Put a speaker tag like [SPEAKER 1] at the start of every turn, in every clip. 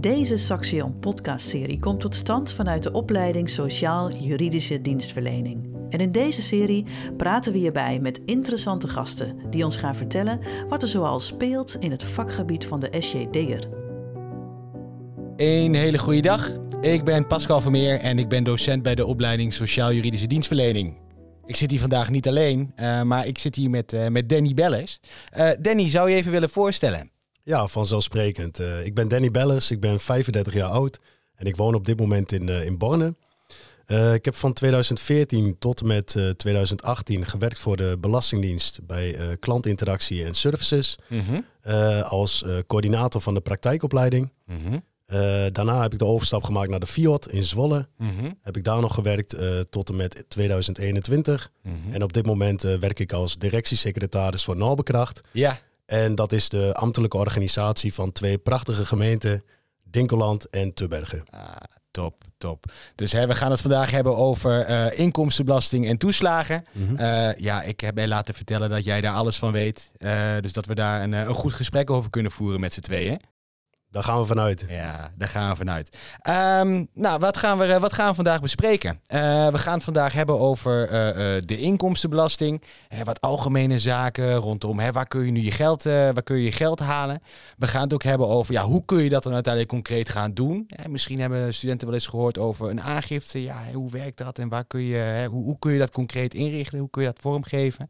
[SPEAKER 1] Deze Saxion podcastserie komt tot stand vanuit de opleiding Sociaal-Juridische Dienstverlening. En in deze serie praten we hierbij met interessante gasten die ons gaan vertellen wat er zoal speelt in het vakgebied van de SJD'er.
[SPEAKER 2] Een hele goede dag. Ik ben Pascal Vermeer en ik ben docent bij de opleiding Sociaal-Juridische Dienstverlening. Ik zit hier vandaag niet alleen, uh, maar ik zit hier met, uh, met Danny Bellers. Uh, Danny, zou je even willen voorstellen?
[SPEAKER 3] Ja, vanzelfsprekend. Uh, ik ben Danny Bellers, ik ben 35 jaar oud en ik woon op dit moment in, uh, in Borne. Uh, ik heb van 2014 tot en met 2018 gewerkt voor de Belastingdienst bij klantinteractie en services. Mm -hmm. als coördinator van de praktijkopleiding. Mm -hmm. daarna heb ik de overstap gemaakt naar de FIOT in Zwolle. Mm -hmm. Heb ik daar nog gewerkt tot en met 2021. En op dit moment werk ik als directiesecretaris voor Norbekracht.
[SPEAKER 2] Ja.
[SPEAKER 3] En dat is de ambtelijke organisatie van twee prachtige gemeenten, Dinkeland en Tubbergen.
[SPEAKER 2] Ah, top, top. Dus hè, we gaan het vandaag hebben over uh, inkomstenbelasting en toeslagen. Mm -hmm. uh, ja, ik heb mij laten vertellen dat jij daar alles van weet. Uh, dus dat we daar een, een goed gesprek over kunnen voeren met z'n tweeën.
[SPEAKER 3] Daar gaan we vanuit.
[SPEAKER 2] Ja, daar gaan we vanuit. Um, nou, wat gaan, we, wat gaan we vandaag bespreken? Uh, we gaan het vandaag hebben over uh, de inkomstenbelasting. wat algemene zaken rondom waar kun je nu je geld, waar kun je je geld halen. We gaan het ook hebben over ja, hoe kun je dat dan uiteindelijk concreet gaan doen. misschien hebben studenten wel eens gehoord over een aangifte. Ja, hoe werkt dat en waar kun je, hoe, hoe, kun je dat concreet inrichten? Hoe kun je dat vormgeven?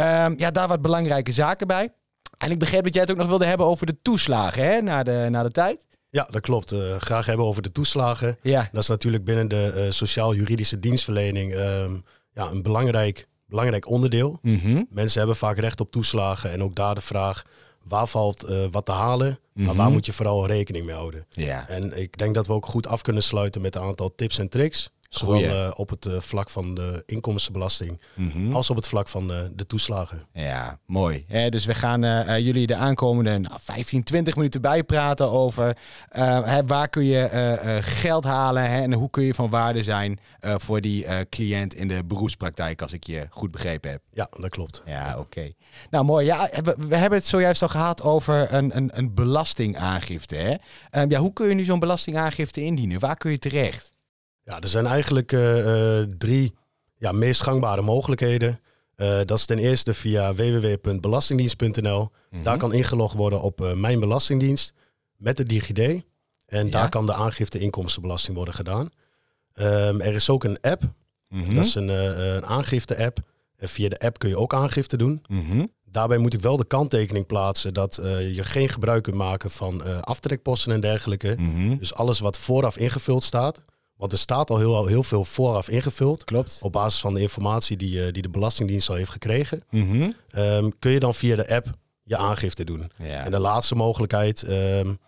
[SPEAKER 2] Um, ja, daar wat belangrijke zaken bij. En ik begreep dat jij het ook nog wilde hebben over de toeslagen hè, na, de, na de tijd.
[SPEAKER 3] Ja, dat klopt. Uh, graag hebben over de toeslagen.
[SPEAKER 2] Ja.
[SPEAKER 3] Dat is natuurlijk binnen de uh, sociaal-juridische dienstverlening uh, ja, een belangrijk, belangrijk onderdeel.
[SPEAKER 2] Mm -hmm.
[SPEAKER 3] Mensen hebben vaak recht op toeslagen. En ook daar de vraag, waar valt uh, wat te halen? Mm -hmm. Maar waar moet je vooral rekening mee houden?
[SPEAKER 2] Ja.
[SPEAKER 3] En ik denk dat we ook goed af kunnen sluiten met een aantal tips en tricks. Zowel uh, op het uh, vlak van de inkomstenbelasting
[SPEAKER 2] mm -hmm.
[SPEAKER 3] als op het vlak van uh, de toeslagen.
[SPEAKER 2] Ja, mooi. Dus we gaan jullie de aankomende nou, 15, 20 minuten bijpraten over waar kun je geld halen en hoe kun je van waarde zijn voor die cliënt in de beroepspraktijk, als ik je goed begrepen heb.
[SPEAKER 3] Ja, dat klopt.
[SPEAKER 2] Ja, oké. Okay. Nou, mooi. Ja, we, we, hebben het zojuist al gehad over een, een, een belastingaangifte. Hè? ja, hoe kun je nu zo'n belastingaangifte indienen? Waar kun je terecht?
[SPEAKER 3] Ja, er zijn eigenlijk uh, uh, drie ja, meest gangbare mogelijkheden. Uh, dat is ten eerste via www.belastingdienst.nl. Mm -hmm. Daar kan ingelogd worden op Mijn Belastingdienst met de DigiD. En ja. daar kan de aangifte inkomstenbelasting worden gedaan. Um, er is ook een app. Mm -hmm. Dat is een, een aangifte-app. En via de app kun je ook aangifte doen.
[SPEAKER 2] Mm -hmm.
[SPEAKER 3] Daarbij moet ik wel de kanttekening plaatsen dat je geen gebruik kunt maken van aftrekposten en dergelijke.
[SPEAKER 2] Mhm.
[SPEAKER 3] Dus alles wat vooraf ingevuld staat, want er staat al heel, heel veel vooraf ingevuld.
[SPEAKER 2] Klopt.
[SPEAKER 3] Op basis van de informatie die, die de Belastingdienst al heeft gekregen.
[SPEAKER 2] Mm -hmm.
[SPEAKER 3] um, kun je dan via de app je aangifte doen.
[SPEAKER 2] Ja.
[SPEAKER 3] En de laatste mogelijkheid, um,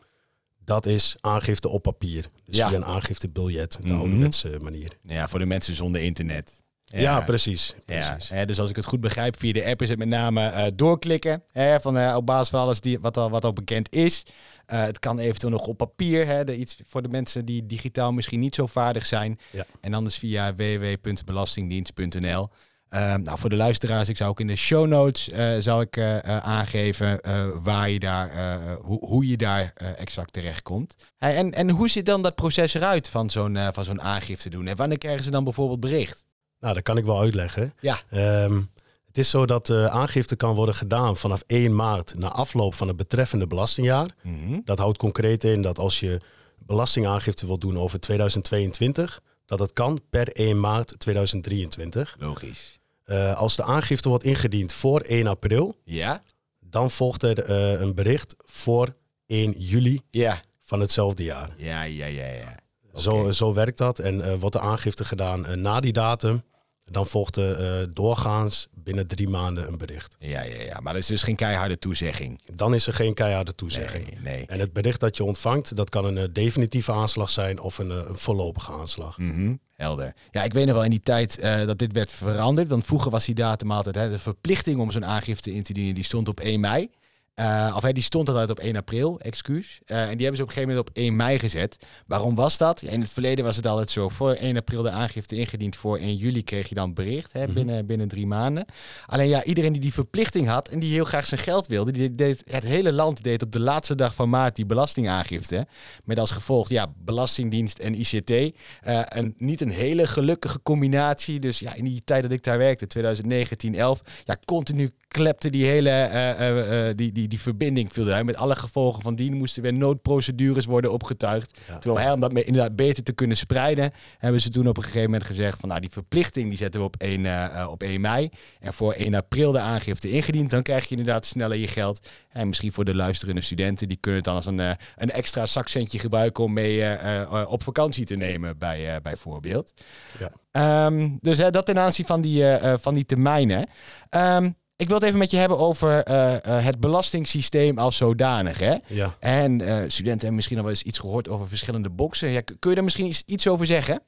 [SPEAKER 3] dat is aangifte op papier. Dus
[SPEAKER 2] ja.
[SPEAKER 3] via een aangiftebiljet, de
[SPEAKER 2] Mm -hmm.
[SPEAKER 3] ouderwetse manier.
[SPEAKER 2] Ja, voor de mensen zonder internet.
[SPEAKER 3] Ja, ja precies. precies.
[SPEAKER 2] Ja, dus als ik het goed begrijp, via de app is het met name uh, doorklikken. Hè, van, uh, op basis van alles die, wat, al, wat al bekend is. Uh, het kan eventueel nog op papier. Hè, de, iets voor de mensen die digitaal misschien niet zo vaardig zijn.
[SPEAKER 3] Ja.
[SPEAKER 2] En anders via www.belastingdienst.nl. Uh, nou, voor de luisteraars, ik zou ook in de show notes uh, zou ik, uh, aangeven waar je daar, hoe, hoe je daar exact terecht komt. en, en hoe ziet dan dat proces eruit van zo'n van zo'n aangifte doen? En wanneer krijgen ze dan bijvoorbeeld bericht?
[SPEAKER 3] Nou, dat kan ik wel uitleggen.
[SPEAKER 2] Ja.
[SPEAKER 3] Um, het is zo dat de aangifte kan worden gedaan vanaf 1 maart na afloop van het betreffende belastingjaar.
[SPEAKER 2] Mm -hmm.
[SPEAKER 3] Dat houdt concreet in dat als je belastingaangifte wilt doen over 2022, dat het kan per 1 maart 2023.
[SPEAKER 2] Logisch.
[SPEAKER 3] Uh, als de aangifte wordt ingediend voor 1 april,
[SPEAKER 2] ja?
[SPEAKER 3] dan volgt er uh, een bericht voor 1 juli
[SPEAKER 2] ja.
[SPEAKER 3] van hetzelfde jaar.
[SPEAKER 2] Ja, ja, ja, ja.
[SPEAKER 3] Okay. Zo, zo werkt dat. En uh, wordt de aangifte gedaan na die datum, dan volgt er uh, doorgaans binnen drie maanden een bericht.
[SPEAKER 2] Ja, ja, ja, maar dat is dus geen keiharde toezegging.
[SPEAKER 3] Dan is er geen keiharde toezegging.
[SPEAKER 2] Nee, nee.
[SPEAKER 3] En het bericht dat je ontvangt, dat kan een uh, definitieve aanslag zijn of een, uh, een voorlopige aanslag.
[SPEAKER 2] Mm -hmm. Helder. Ja, ik weet nog wel in die tijd dat dit werd veranderd. Want vroeger was die datum altijd hè, de verplichting om zo'n aangifte in te dienen. Die stond op 1 mei. Uh, of die stond altijd op 1 april, excuus. Uh, en die hebben ze op een gegeven moment op 1 mei gezet. Waarom was dat? in het verleden was het altijd zo. Voor 1 april de aangifte ingediend. Voor 1 juli kreeg je dan bericht hè, mhm. binnen, binnen drie maanden. Alleen ja, iedereen die die verplichting had en die heel graag zijn geld wilde. Die deed, het hele land deed op de laatste dag van maart die belastingaangifte. Met als gevolg, ja, Belastingdienst en ICT. Uh, eh, niet een hele gelukkige combinatie. Dus ja, in die tijd dat ik daar werkte, 2019, 11. Ja, continu klepte die hele uh, uh, die, die, die verbinding viel eruit. Met alle gevolgen van dien moesten weer noodprocedures worden opgetuigd. Terwijl hij, om dat inderdaad beter te kunnen spreiden, hebben ze toen op een gegeven moment gezegd van nou die verplichting die zetten we op 1, uh, op 1 mei. En voor 1 april de aangifte ingediend. Dan krijg je inderdaad sneller je geld. En misschien voor de luisterende studenten, die kunnen het dan als een, een extra zakcentje gebruiken om mee op vakantie te nemen, bij, bijvoorbeeld. Ja. Um, dus dat ten aanzien van die, van die termijnen. Um, ik wil het even met je hebben over uh, uh, het belastingssysteem als zodanig. Hè?
[SPEAKER 3] Ja.
[SPEAKER 2] En uh, studenten hebben misschien al wel eens iets gehoord over verschillende boxen. Ja, kun je daar misschien iets, iets over zeggen?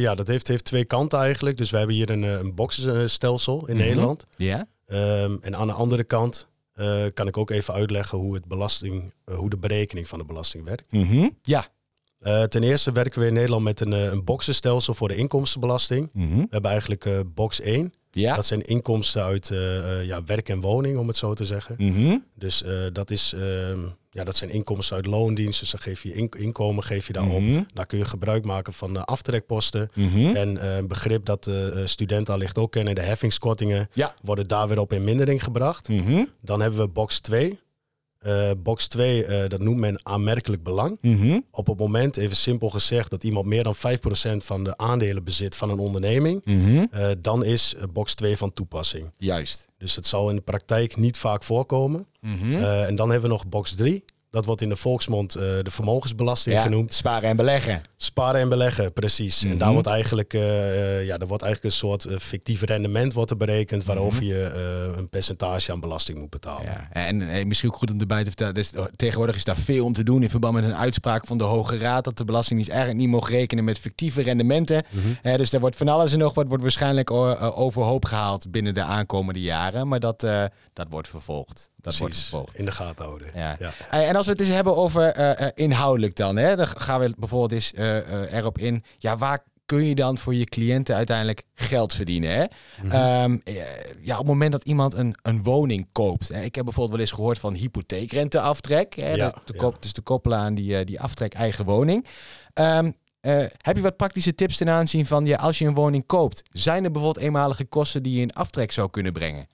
[SPEAKER 3] ja, dat heeft, heeft twee kanten eigenlijk. Dus we hebben hier een, een boxenstelsel in mhm. Nederland.
[SPEAKER 2] Ja.
[SPEAKER 3] Um, en aan de andere kant kan ik ook even uitleggen hoe, het belasting, hoe de berekening van de belasting werkt.
[SPEAKER 2] Mm Ja.
[SPEAKER 3] ten eerste werken we in Nederland met een, een boxenstelsel voor de inkomstenbelasting.
[SPEAKER 2] Mm
[SPEAKER 3] We hebben eigenlijk box 1.
[SPEAKER 2] Ja.
[SPEAKER 3] Dat zijn inkomsten uit uh, ja, werk en woning, om het zo te zeggen.
[SPEAKER 2] Mm
[SPEAKER 3] Dus uh, dat, is, uh, ja, dat zijn inkomsten uit loondiensten. Dus dan geef je in, inkomen geef je daarop. Mm -hmm. Daar kun je gebruik maken van aftrekposten.
[SPEAKER 2] Mm -hmm.
[SPEAKER 3] En een begrip dat de studenten allicht ook kennen, de heffingskortingen,
[SPEAKER 2] ja.
[SPEAKER 3] worden daar weer op in mindering gebracht.
[SPEAKER 2] -hmm.
[SPEAKER 3] Dan hebben we box 2. Uh, box 2, uh, dat noemt men aanmerkelijk belang.
[SPEAKER 2] Mm -hmm.
[SPEAKER 3] Op het moment, even simpel gezegd, dat iemand meer dan 5% van de aandelen bezit van een onderneming,
[SPEAKER 2] mm -hmm.
[SPEAKER 3] uh, dan is box 2 van toepassing.
[SPEAKER 2] Juist.
[SPEAKER 3] Dus het zal in de praktijk niet vaak voorkomen.
[SPEAKER 2] Mm -hmm.
[SPEAKER 3] en dan hebben we nog box 3. Dat wordt in de volksmond uh, de vermogensbelasting
[SPEAKER 2] ja,
[SPEAKER 3] genoemd.
[SPEAKER 2] Sparen en beleggen.
[SPEAKER 3] Sparen en beleggen, precies. Mm -hmm. En daar wordt eigenlijk, uh, ja, daar wordt eigenlijk een soort uh, fictief rendement wordt er berekend waarover mm -hmm. je een percentage aan belasting moet betalen.
[SPEAKER 2] Ja. En, en misschien ook goed om erbij te vertellen, dus, tegenwoordig is daar veel om te doen in verband met een uitspraak van de Hoge Raad dat de Belastingdienst eigenlijk niet mocht rekenen met fictieve rendementen.
[SPEAKER 3] Mm -hmm.
[SPEAKER 2] dus daar wordt van alles en nog wat wordt waarschijnlijk overhoop gehaald binnen de aankomende jaren. Maar dat, dat wordt vervolgd. Dat wordt vervolgd.
[SPEAKER 3] In de gaten houden.
[SPEAKER 2] Ja. ja. En als we het eens hebben over uh, inhoudelijk dan, hè, dan gaan we bijvoorbeeld eens uh, erop in. Ja, waar kun je dan voor je cliënten uiteindelijk geld verdienen? Hè?
[SPEAKER 3] Mm -hmm.
[SPEAKER 2] um, ja, op het moment dat iemand een, een woning koopt. Hè, ik heb bijvoorbeeld wel eens gehoord van hypotheekrenteaftrek. Hè,
[SPEAKER 3] ja,
[SPEAKER 2] dat te ja. dus te koppelen aan die, die aftrek eigen woning. Um, uh, heb je wat praktische tips ten aanzien van ja, als je een woning koopt? Zijn er bijvoorbeeld eenmalige kosten die je in aftrek zou kunnen brengen?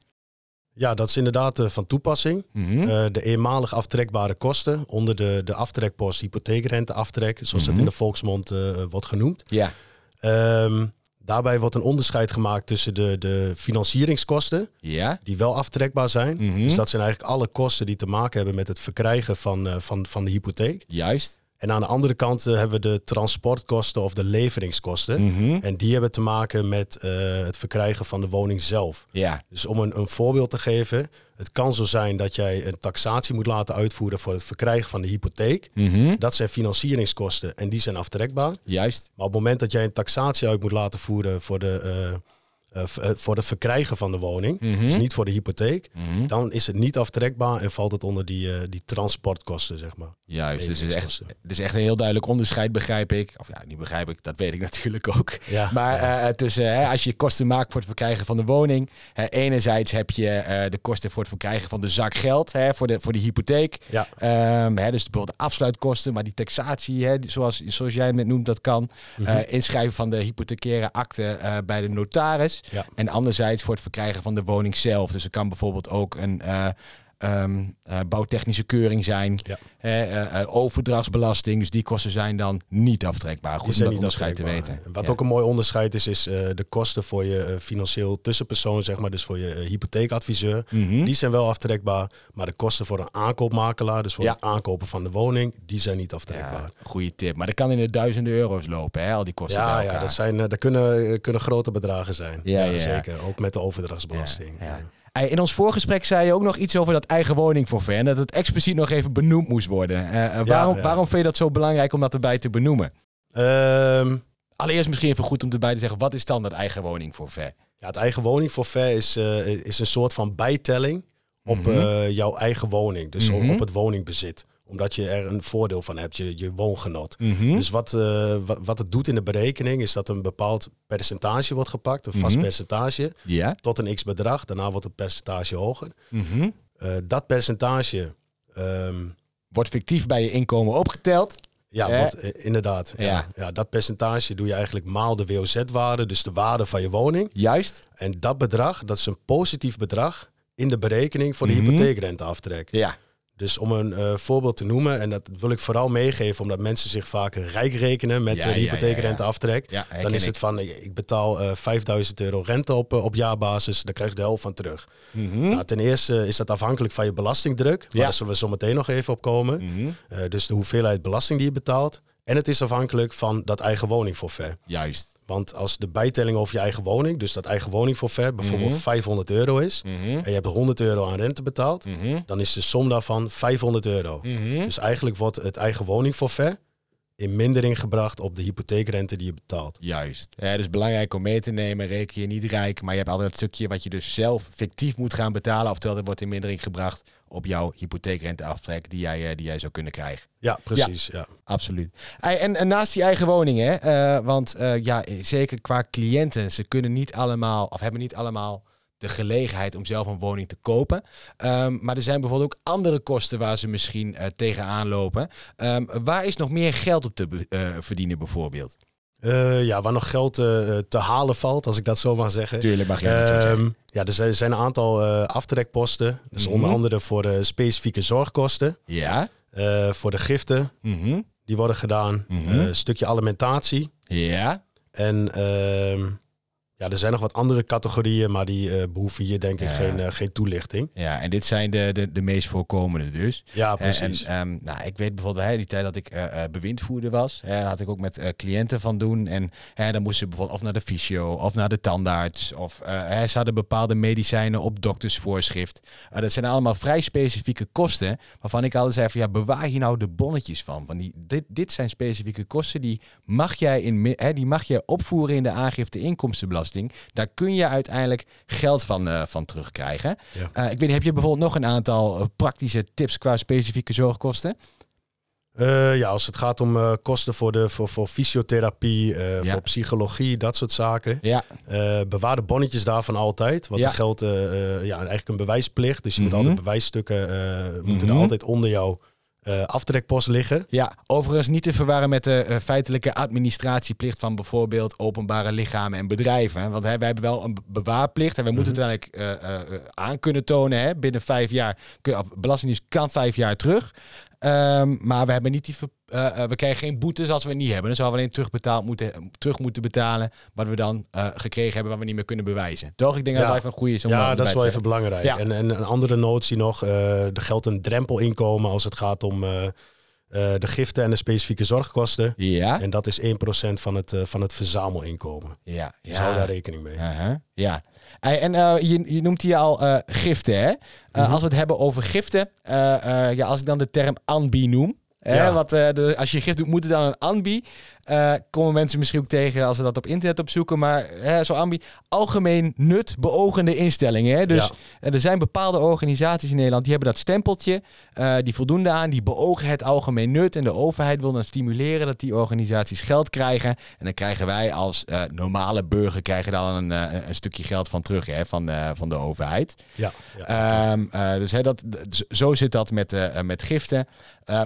[SPEAKER 3] Ja, dat is inderdaad uh, van toepassing.
[SPEAKER 2] Mm -hmm.
[SPEAKER 3] uh, de eenmalig aftrekbare kosten onder de, de aftrekpost hypotheekrenteaftrek, zoals mm -hmm. dat in de volksmond uh, wordt genoemd.
[SPEAKER 2] Ja.
[SPEAKER 3] Um, daarbij wordt een onderscheid gemaakt tussen de, de financieringskosten,
[SPEAKER 2] ja.
[SPEAKER 3] die wel aftrekbaar zijn.
[SPEAKER 2] Mm -hmm.
[SPEAKER 3] Dus dat zijn eigenlijk alle kosten die te maken hebben met het verkrijgen van, van, van de hypotheek.
[SPEAKER 2] Juist.
[SPEAKER 3] En aan de andere kant uh, hebben we de transportkosten of de leveringskosten.
[SPEAKER 2] Mm -hmm.
[SPEAKER 3] En die hebben te maken met uh, het verkrijgen van de woning zelf.
[SPEAKER 2] Ja.
[SPEAKER 3] Dus om een, een, voorbeeld te geven. Het kan zo zijn dat jij een taxatie moet laten uitvoeren voor het verkrijgen van de hypotheek.
[SPEAKER 2] Mm -hmm.
[SPEAKER 3] Dat zijn financieringskosten en die zijn aftrekbaar.
[SPEAKER 2] Juist.
[SPEAKER 3] Maar op het moment dat jij een taxatie uit moet laten voeren voor de... Uh, uh, voor het verkrijgen van de woning,
[SPEAKER 2] mm -hmm.
[SPEAKER 3] dus niet voor de hypotheek,
[SPEAKER 2] mm -hmm.
[SPEAKER 3] dan is het niet aftrekbaar en valt het onder die, uh, die transportkosten, zeg maar.
[SPEAKER 2] Juist, dus het is, echt, het is echt een heel duidelijk onderscheid, begrijp ik. Of ja, niet begrijp ik, dat weet ik natuurlijk ook.
[SPEAKER 3] Ja,
[SPEAKER 2] maar. Uh, tussen hè, als je kosten maakt voor het verkrijgen van de woning, hè, enerzijds heb je de kosten voor het verkrijgen van de zak geld, hè, voor, de, voor de hypotheek.
[SPEAKER 3] Ja.
[SPEAKER 2] Um, hè, dus bijvoorbeeld de afsluitkosten, maar die taxatie, hè, zoals, zoals jij het net noemt, dat kan.
[SPEAKER 3] Mhm.
[SPEAKER 2] Mm -hmm. inschrijven van de hypothecaire akte bij de notaris.
[SPEAKER 3] Ja.
[SPEAKER 2] En anderzijds voor het verkrijgen van de woning zelf. Dus er kan bijvoorbeeld ook een uh, um, uh, bouwtechnische keuring zijn.
[SPEAKER 3] Ja.
[SPEAKER 2] Uh, overdrachtsbelasting. Dus die kosten zijn dan niet aftrekbaar. Goed om dat onderscheid te weten.
[SPEAKER 3] Wat
[SPEAKER 2] ja.
[SPEAKER 3] ook een mooi onderscheid is, is de kosten voor je financieel tussenpersoon, zeg maar. Dus voor je hypotheekadviseur.
[SPEAKER 2] Mm -hmm.
[SPEAKER 3] Die zijn wel aftrekbaar. Maar de kosten voor een aankoopmakelaar, dus voor
[SPEAKER 2] ja.
[SPEAKER 3] het aankopen van de woning, die zijn niet aftrekbaar.
[SPEAKER 2] Ja, goeie tip. Maar dat kan in de duizenden euro's lopen, hè? al die kosten
[SPEAKER 3] ja,
[SPEAKER 2] bij elkaar.
[SPEAKER 3] Ja, dat, zijn, dat kunnen, kunnen grote bedragen zijn.
[SPEAKER 2] Ja, ja,
[SPEAKER 3] zeker. Ook met de overdrachtsbelasting.
[SPEAKER 2] In ons voorgesprek zei je ook nog iets over dat eigen woningforfait. En dat het expliciet nog even benoemd moest worden. Uh, uh, waarom, waarom vind je dat zo belangrijk om dat erbij te benoemen?
[SPEAKER 3] Um,
[SPEAKER 2] Allereerst misschien even goed om erbij te zeggen, wat is dan dat eigen woningforfait?
[SPEAKER 3] Ja, het eigen woningforfait is, uh, is een soort van bijtelling op
[SPEAKER 2] Mhm.
[SPEAKER 3] eh, jouw eigen woning. Dus
[SPEAKER 2] Mhm.
[SPEAKER 3] op het woningbezit. Omdat je er een voordeel van hebt, je, je woongenot.
[SPEAKER 2] Mhm.
[SPEAKER 3] Dus wat, eh, wat, wat het doet in de berekening is dat een bepaald percentage wordt gepakt, een vast
[SPEAKER 2] Mhm.
[SPEAKER 3] percentage, tot een x bedrag. Daarna wordt het percentage hoger.
[SPEAKER 2] Mhm.
[SPEAKER 3] Eh, dat percentage, ehm,
[SPEAKER 2] Wordt fictief bij je inkomen opgeteld.
[SPEAKER 3] ja,
[SPEAKER 2] Eh,
[SPEAKER 3] wordt, eh, inderdaad. Ja.
[SPEAKER 2] ja.
[SPEAKER 3] Ja. dat percentage doe je eigenlijk maal de WOZ-waarde, dus de waarde van je woning.
[SPEAKER 2] Juist.
[SPEAKER 3] En dat bedrag, dat is een positief bedrag in de berekening voor de hypotheekrenteaftrek.
[SPEAKER 2] Ja.
[SPEAKER 3] Dus om een eh, voorbeeld te noemen, en dat wil ik vooral meegeven, omdat mensen zich vaak rijk rekenen met
[SPEAKER 2] Ja, ja,
[SPEAKER 3] hypotheekrenteaftrek.
[SPEAKER 2] Ja,
[SPEAKER 3] Dan is het van, ik, ik betaal eh 5000 euro rente op, eh, op jaarbasis, dan krijg ik de helft van terug.
[SPEAKER 2] Mhm.
[SPEAKER 3] Nou, ten eerste is dat afhankelijk van je belastingdruk,
[SPEAKER 2] Ja.
[SPEAKER 3] daar zullen we zo meteen nog even op komen.
[SPEAKER 2] Mhm.
[SPEAKER 3] Eh, dus de hoeveelheid belasting die je betaalt. En het is afhankelijk van dat eigen woningforfait.
[SPEAKER 2] Juist.
[SPEAKER 3] Want als de bijtelling over je eigen woning, dus dat eigen woningforfait, bijvoorbeeld
[SPEAKER 2] Mhm.
[SPEAKER 3] 500 euro is,
[SPEAKER 2] Mhm.
[SPEAKER 3] en je hebt 100 euro aan rente betaald,
[SPEAKER 2] Mhm.
[SPEAKER 3] dan is de som daarvan 500 euro.
[SPEAKER 2] Mhm.
[SPEAKER 3] Dus eigenlijk wordt het eigen woningforfait in mindering gebracht op de hypotheekrente die je betaalt.
[SPEAKER 2] Juist. Ja, dus belangrijk om mee te nemen. Reken je niet rijk, maar je hebt altijd het stukje wat je dus zelf fictief moet gaan betalen. Oftewel, dat wordt in mindering gebracht op jouw hypotheekrenteaftrek die jij, eh, die jij zou kunnen krijgen.
[SPEAKER 3] Ja, precies. Ja.
[SPEAKER 2] Absoluut. En, en naast die eigen woning, hè, eh, want eh, ja, zeker qua cliënten, ze kunnen niet allemaal, of hebben niet allemaal de gelegenheid om zelf een woning te kopen. Ehm, maar er zijn bijvoorbeeld ook andere kosten waar ze misschien eh, tegenaan lopen. Ehm, waar is nog meer geld op te verdienen bijvoorbeeld?
[SPEAKER 3] Eh, ja, waar nog geld eh, te halen valt, als ik dat zo mag zeggen.
[SPEAKER 2] Tuurlijk mag je dat zo zeggen.
[SPEAKER 3] Ehm, ja, er zijn, er zijn een aantal eh, aftrekposten. Dus onder andere voor de specifieke zorgkosten,
[SPEAKER 2] Ja.
[SPEAKER 3] eh, voor de giften,
[SPEAKER 2] Mhm.
[SPEAKER 3] die worden gedaan.
[SPEAKER 2] Mhm.
[SPEAKER 3] Eh, een stukje alimentatie.
[SPEAKER 2] Ja.
[SPEAKER 3] En ehm, ja, er zijn nog wat andere categorieën, maar die eh, behoeven hier denk ik
[SPEAKER 2] Ja.
[SPEAKER 3] geen, eh, geen toelichting.
[SPEAKER 2] Ja, en dit zijn de, de, de meest voorkomende dus.
[SPEAKER 3] Ja, precies.
[SPEAKER 2] En, ehm, nou, ik weet bijvoorbeeld, hè, die tijd dat ik eh, bewindvoerder was, hè, had ik ook met cliënten van doen. En hè, dan moesten ze bijvoorbeeld of naar de fysio of naar de tandarts. Of hè, ze hadden bepaalde medicijnen op doktersvoorschrift. Dat zijn allemaal vrij specifieke kosten. Waarvan ik altijd zei van ja, bewaar hier nou de bonnetjes van. Want die, dit, dit zijn specifieke kosten die mag jij in hè, die mag je opvoeren in de aangifte inkomstenbelasting. Daar kun je uiteindelijk geld van, eh, van terugkrijgen.
[SPEAKER 3] Ja.
[SPEAKER 2] Eh, ik weet niet, heb je bijvoorbeeld nog een aantal eh, praktische tips qua specifieke zorgkosten?
[SPEAKER 3] Ja, als het gaat om kosten voor, de, voor, voor fysiotherapie,
[SPEAKER 2] Ja.
[SPEAKER 3] voor psychologie, dat soort zaken.
[SPEAKER 2] Ja,
[SPEAKER 3] bewaar de bonnetjes daarvan altijd. Want
[SPEAKER 2] Ja.
[SPEAKER 3] er geldt ja, eigenlijk een bewijsplicht. Dus je
[SPEAKER 2] Mhm.
[SPEAKER 3] moet altijd bewijsstukken moeten er
[SPEAKER 2] Mhm.
[SPEAKER 3] altijd onder jouw eh, aftrekpost liggen.
[SPEAKER 2] ja, overigens niet te verwarren met de eh, feitelijke administratieplicht van bijvoorbeeld openbare lichamen en bedrijven. Want hè, wij hebben wel een be- bewaarplicht en we moeten het uiteindelijk eh, eh, aan kunnen tonen. Hè, binnen vijf jaar, kun, Belastingdienst kan vijf jaar terug. Ehm, maar we hebben niet die eh, eh, we krijgen geen boetes als we het niet hebben. Dan zouden we alleen terugbetaald moeten, terug moeten betalen. Wat we dan eh, gekregen hebben, wat we niet meer kunnen bewijzen. Toch? Ik denk dat
[SPEAKER 3] Ja.
[SPEAKER 2] dat wel even een goede is om
[SPEAKER 3] ja, dat is wel even belangrijk.
[SPEAKER 2] Ja.
[SPEAKER 3] En, en een andere notie nog, er geldt een drempelinkomen als het gaat om de giften en de specifieke zorgkosten.
[SPEAKER 2] Ja,
[SPEAKER 3] En dat is 1% van het, van het verzamelinkomen.
[SPEAKER 2] ja,
[SPEAKER 3] Dus hou daar rekening mee.
[SPEAKER 2] Uh-huh, Ja. Hey, En eh, je, je noemt hier al eh, giften, hè? Eh,
[SPEAKER 3] Mhm.
[SPEAKER 2] Als we het hebben over giften, eh, eh, ja, als ik dan de term ANBI noem, hè,
[SPEAKER 3] Ja.
[SPEAKER 2] eh, de, als je gift doet, moet het dan een ANBI. Eh, komen mensen misschien ook tegen als ze dat op internet opzoeken, maar hè, zo ANBI, algemeen nut beogende instellingen. Hè? Dus
[SPEAKER 3] Ja.
[SPEAKER 2] eh, er zijn bepaalde organisaties in Nederland die hebben dat stempeltje, eh, die voldoen aan, die beogen het algemeen nut en de overheid wil dan stimuleren dat die organisaties geld krijgen. En dan krijgen wij als normale burger krijgen dan een, een stukje geld van terug hè, van, van de overheid.
[SPEAKER 3] Ja, ja,
[SPEAKER 2] Ehm, eh, dus hè, dat, zo zit dat met, met giften.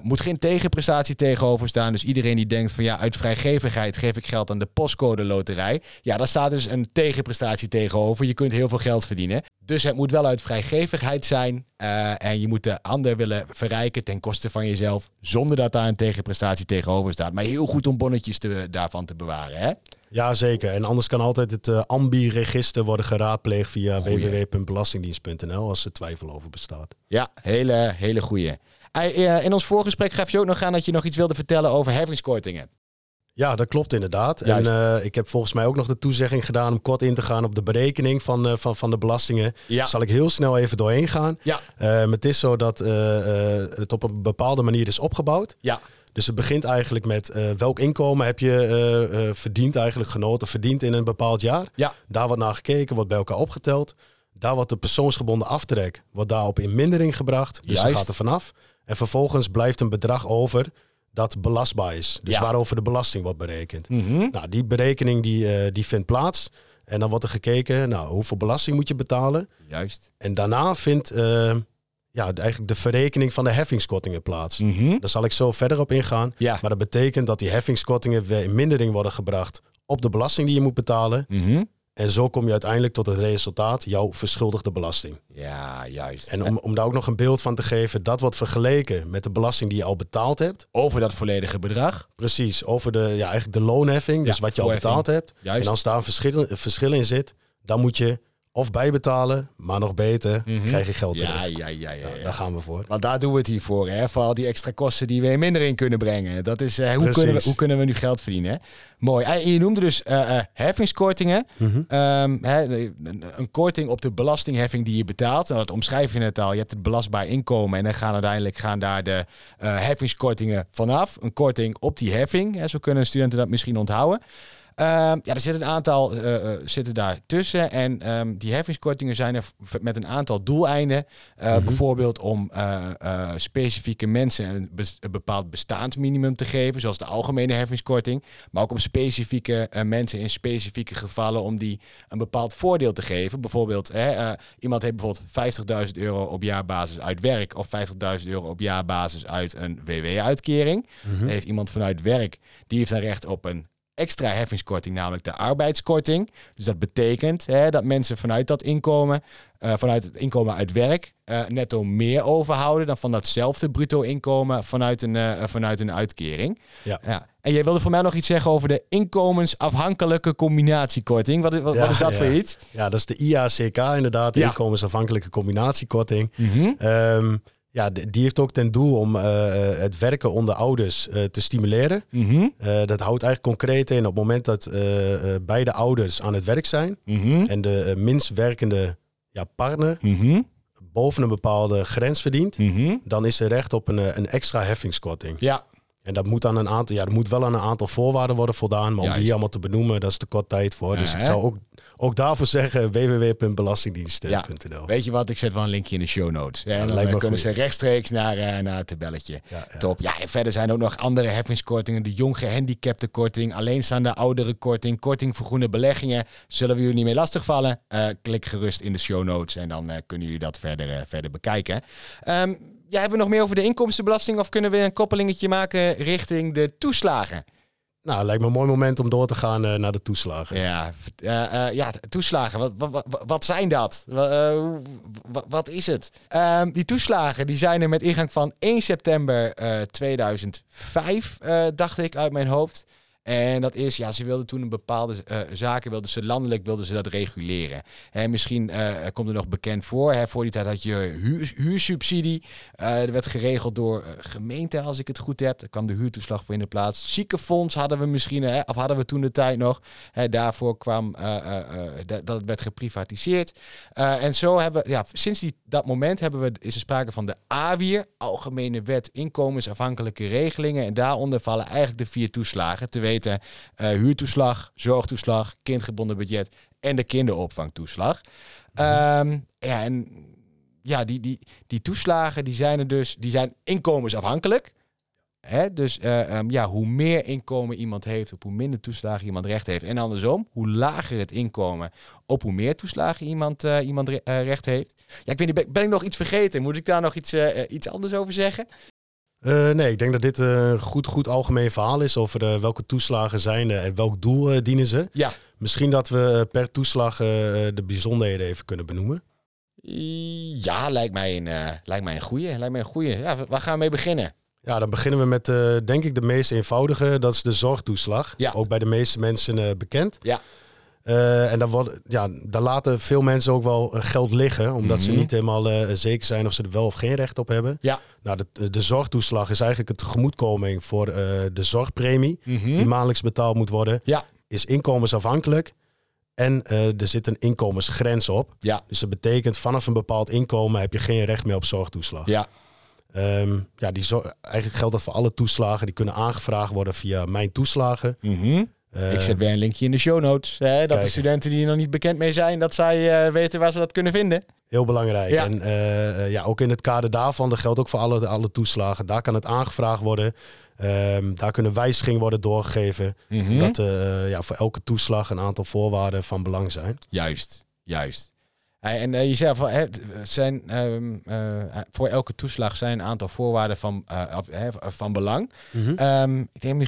[SPEAKER 2] Moet geen tegenprestatie tegenover staan. Dus iedereen die denkt van ja, uit vrijgevigheid geef ik geld aan de postcode loterij. Ja, daar staat dus een tegenprestatie tegenover. Je kunt heel veel geld verdienen. Dus het moet wel uit vrijgevigheid zijn. eh, en je moet de ander willen verrijken ten koste van jezelf. Zonder dat daar een tegenprestatie tegenover staat. Maar heel goed om bonnetjes te, daarvan te bewaren. Hè?
[SPEAKER 3] Ja, zeker. En anders kan altijd het eh, AMBI-register worden geraadpleegd via www.belastingdienst.nl als er twijfel over bestaat.
[SPEAKER 2] Ja, hele, hele goeie. Ei, eh, In ons voorgesprek gaf je ook nog aan dat je nog iets wilde vertellen over heffingskortingen.
[SPEAKER 3] Ja, dat klopt inderdaad.
[SPEAKER 2] Juist.
[SPEAKER 3] En eh, ik heb volgens mij ook nog de toezegging gedaan om kort in te gaan op de berekening van, eh, van, van de belastingen.
[SPEAKER 2] Ja.
[SPEAKER 3] Zal ik heel snel even doorheen gaan.
[SPEAKER 2] Ja.
[SPEAKER 3] Eh, het is zo dat eh, het op een bepaalde manier is opgebouwd.
[SPEAKER 2] Ja.
[SPEAKER 3] Dus het begint eigenlijk met welk inkomen heb je verdiend eigenlijk, genoten, verdiend in een bepaald jaar.
[SPEAKER 2] Ja.
[SPEAKER 3] Daar wordt naar gekeken, wordt bij elkaar opgeteld. Daar wordt de persoonsgebonden aftrek wordt daarop in mindering gebracht. Dus
[SPEAKER 2] Juist.
[SPEAKER 3] dat gaat er vanaf. En vervolgens blijft een bedrag over dat belastbaar is. Dus
[SPEAKER 2] Ja.
[SPEAKER 3] waarover de belasting wordt berekend.
[SPEAKER 2] Mhm.
[SPEAKER 3] Nou, die berekening die, eh, die vindt plaats. En dan wordt er gekeken, nou, hoeveel belasting moet je betalen?
[SPEAKER 2] Juist.
[SPEAKER 3] En daarna vindt eh, ja, eigenlijk de verrekening van de heffingskortingen plaats.
[SPEAKER 2] Mhm.
[SPEAKER 3] Daar zal ik zo verder op ingaan.
[SPEAKER 2] Ja.
[SPEAKER 3] Maar dat betekent dat die heffingskortingen weer in mindering worden gebracht op de belasting die je moet betalen.
[SPEAKER 2] Mhm.
[SPEAKER 3] En zo kom je uiteindelijk tot het resultaat, jouw verschuldigde belasting.
[SPEAKER 2] Ja, juist.
[SPEAKER 3] En om, om daar ook nog een beeld van te geven, dat wordt vergeleken met de belasting die je al betaald hebt.
[SPEAKER 2] Over dat volledige bedrag.
[SPEAKER 3] Precies, over de, ja, eigenlijk de loonheffing, dus
[SPEAKER 2] Ja,
[SPEAKER 3] wat je al betaald hebt.
[SPEAKER 2] Juist.
[SPEAKER 3] En als daar een verschil, een verschil in zit, dan moet je of bijbetalen, maar nog beter, krijg je geld
[SPEAKER 2] Mhm. Ja,
[SPEAKER 3] terug.
[SPEAKER 2] ja, ja, ja. ja.
[SPEAKER 3] Daar gaan we voor.
[SPEAKER 2] Want daar doen we het hier voor, hè? voor al die extra kosten die we in mindering kunnen brengen. Dat is, eh, hoe, kunnen we, hoe kunnen we nu geld verdienen? Hè? Mooi. En je noemde dus eh, eh, heffingskortingen.
[SPEAKER 3] Mhm.
[SPEAKER 2] Ehm, hè, een, korting op de belastingheffing die je betaalt. Nou, dat omschrijf je net al. Je hebt het belastbaar inkomen en dan gaan uiteindelijk gaan daar de heffingskortingen vanaf. Een korting op die heffing. Hè? Zo kunnen studenten dat misschien onthouden. Ehm, ja, er zitten een aantal eh, eh, zitten daar tussen. En ehm, die heffingskortingen zijn er met een aantal doeleinden. Eh, Bijvoorbeeld om specifieke mensen een, bes- een bepaald bestaansminimum te geven, zoals de algemene heffingskorting. Maar ook om specifieke mensen in specifieke gevallen om die een bepaald voordeel te geven. Bijvoorbeeld, hè, iemand heeft bijvoorbeeld 50.000 euro op jaarbasis uit werk of 50.000 euro op jaarbasis uit een WW-uitkering. Heeft iemand vanuit werk, die heeft dan recht op een extra heffingskorting, namelijk de arbeidskorting. Dus dat betekent hè, dat mensen vanuit dat inkomen, eh, vanuit het inkomen uit werk, eh, netto meer overhouden dan van datzelfde bruto inkomen vanuit een, eh, vanuit een uitkering.
[SPEAKER 3] Ja.
[SPEAKER 2] Ja. En jij wilde voor mij nog iets zeggen over de inkomensafhankelijke combinatiekorting. Wat, wat,
[SPEAKER 3] Ja,
[SPEAKER 2] wat is dat
[SPEAKER 3] ja.
[SPEAKER 2] voor iets?
[SPEAKER 3] Ja, dat is de IACK inderdaad, de inkomensafhankelijke combinatiekorting.
[SPEAKER 2] Mhm.
[SPEAKER 3] Ehm, ja, die heeft ook ten doel om eh, eh, het werken onder ouders eh, te stimuleren.
[SPEAKER 2] Mhm.
[SPEAKER 3] Dat houdt eigenlijk concreet in op het moment dat beide ouders aan het werk zijn
[SPEAKER 2] Mhm.
[SPEAKER 3] en de minst werkende ja, partner
[SPEAKER 2] Mhm.
[SPEAKER 3] boven een bepaalde grens verdient, dan is er recht op een, een extra heffingskorting.
[SPEAKER 2] Ja,
[SPEAKER 3] En dat moet aan een aantal, ja, er moet wel aan een aantal voorwaarden worden voldaan, maar om
[SPEAKER 2] Juist.
[SPEAKER 3] die allemaal te benoemen, dat is te kort tijd voor. Dus ik
[SPEAKER 2] hè?
[SPEAKER 3] zou ook, ook daarvoor zeggen www.belastingdienst.nl.
[SPEAKER 2] Weet je wat? Ik zet wel een linkje in de show notes. Ja, en dan eh, kunnen
[SPEAKER 3] goed.
[SPEAKER 2] ze rechtstreeks naar, eh, naar het tabelletje. Top. Ja, en verder zijn er ook nog andere heffingskortingen. De jong gehandicapte korting, alleenstaande ouderen korting, korting voor groene beleggingen. Zullen we jullie niet mee lastigvallen? Eh klik gerust in de show notes en dan kunnen jullie dat verder, verder bekijken. Ehm ja, hebben we nog meer over de inkomstenbelasting of kunnen we een koppelingetje maken richting de toeslagen?
[SPEAKER 3] Nou, lijkt me een mooi moment om door te gaan eh, naar de toeslagen.
[SPEAKER 2] Ja, eh, eh, ja toeslagen. Wat, wat, wat, wat zijn dat? Wat is het? Ehm, die toeslagen die zijn er met ingang van 1 september eh, 2005, eh, dacht ik uit mijn hoofd. En dat is, ja, ze wilden toen een bepaalde eh, zaken, wilden ze landelijk wilden ze dat reguleren. Hè, misschien eh, komt er nog bekend voor. Hè, voor die tijd had je huur, huursubsidie. Eh er werd geregeld door gemeenten, als ik het goed heb. Daar kwam de huurtoeslag voor in de plaats. Ziekenfonds hadden we misschien, hè, of hadden we toen de tijd nog. Hè, daarvoor kwam dat, dat werd geprivatiseerd. En zo hebben we, ja, sinds die, dat moment hebben we, is er sprake van de AWIR, Algemene Wet Inkomensafhankelijke Regelingen. En daaronder vallen eigenlijk de vier toeslagen. Te eh, huurtoeslag, zorgtoeslag, kindgebonden budget en de kinderopvangtoeslag. Ehm, ja, en ja, die, die, die toeslagen die zijn er dus, die zijn inkomensafhankelijk. Hè? Dus ehm, ja, hoe meer inkomen iemand heeft, op hoe minder toeslagen iemand recht heeft. En andersom, hoe lager het inkomen, op hoe meer toeslagen iemand, eh, iemand re- recht heeft. Ja, ik weet niet, ben, ben ik nog iets vergeten? Moet ik daar nog iets, iets anders over zeggen?
[SPEAKER 3] Eh, nee, ik denk dat dit een goed, goed algemeen verhaal is over eh, welke toeslagen zijn er en welk doel eh, dienen ze.
[SPEAKER 2] Ja.
[SPEAKER 3] Misschien dat we per toeslag de bijzonderheden even kunnen benoemen.
[SPEAKER 2] Ja, lijkt mij een, lijkt mij een goeie. Lijkt mij een goeie. Ja, waar gaan we mee beginnen?
[SPEAKER 3] Ja, dan beginnen we met denk ik de meest eenvoudige, dat is de zorgtoeslag.
[SPEAKER 2] Ja.
[SPEAKER 3] Ook bij de meeste mensen bekend.
[SPEAKER 2] Ja.
[SPEAKER 3] Eh, en dan wordt, ja, daar laten veel mensen ook wel eh, geld liggen, omdat ze
[SPEAKER 2] Mhm.
[SPEAKER 3] niet helemaal eh, zeker zijn of ze er wel of geen recht op hebben.
[SPEAKER 2] Ja.
[SPEAKER 3] Nou, de, de zorgtoeslag is eigenlijk een tegemoetkoming voor de zorgpremie
[SPEAKER 2] Mhm.
[SPEAKER 3] die maandelijks betaald moet worden.
[SPEAKER 2] Ja.
[SPEAKER 3] Is inkomensafhankelijk en er zit een inkomensgrens op.
[SPEAKER 2] Ja.
[SPEAKER 3] Dus dat betekent vanaf een bepaald inkomen heb je geen recht meer op zorgtoeslag.
[SPEAKER 2] Ja.
[SPEAKER 3] Ehm, ja, die eigenlijk geldt dat voor alle toeslagen. Die kunnen aangevraagd worden via Mijn Toeslagen.
[SPEAKER 2] Mhm.
[SPEAKER 3] Eh,
[SPEAKER 2] Ik zet weer een linkje in de show notes. Hè, dat de studenten die er nog niet bekend mee zijn, dat zij eh, weten waar ze dat kunnen vinden.
[SPEAKER 3] Heel belangrijk.
[SPEAKER 2] Ja.
[SPEAKER 3] En eh, ja, ook in het kader daarvan, dat geldt ook voor alle, alle toeslagen. Daar kan het aangevraagd worden. Ehm, daar kunnen wijzigingen worden doorgegeven.
[SPEAKER 2] Mhm.
[SPEAKER 3] Dat ja, voor elke toeslag een aantal voorwaarden van belang zijn.
[SPEAKER 2] Juist, juist. En eh, je zei van, hè, zijn, ehm, eh, voor elke toeslag zijn een aantal voorwaarden van, eh, van belang. Ehm, ik denk,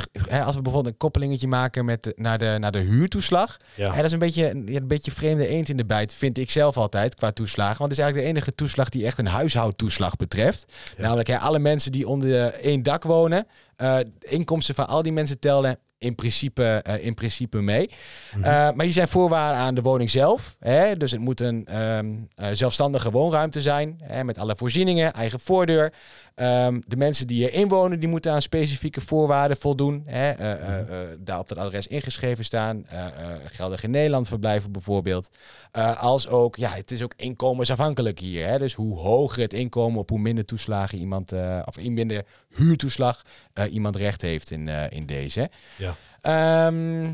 [SPEAKER 2] als we bijvoorbeeld een koppelingetje maken met naar, de, naar de huurtoeslag.
[SPEAKER 3] Ja.
[SPEAKER 2] Hè, dat is een beetje, een, beetje vreemde eend in de bijt, vind ik zelf altijd, qua toeslagen. Want het is eigenlijk de enige toeslag die echt een huishoudtoeslag betreft.
[SPEAKER 3] Ja.
[SPEAKER 2] Namelijk hè, alle mensen die onder één dak wonen. eh, de inkomsten van al die mensen tellen in principe, eh, in principe mee.
[SPEAKER 3] Mhm.
[SPEAKER 2] Eh, maar hier zijn voorwaarden aan de woning zelf. Hè? Dus het moet een ehm, eh, zelfstandige woonruimte zijn. Hè? Met alle voorzieningen, eigen voordeur. Ehm, de mensen die erin wonen, die moeten aan specifieke voorwaarden voldoen. Hè? Eh, eh, eh, daar op dat adres ingeschreven staan. Geldig in Nederland verblijven bijvoorbeeld. Als ook, ja, het is ook inkomensafhankelijk hier. Hè? Dus hoe hoger het inkomen, op hoe minder toeslagen iemand, of in minder huurtoeslag iemand recht heeft in, in deze.
[SPEAKER 3] Ja.
[SPEAKER 2] Ehm,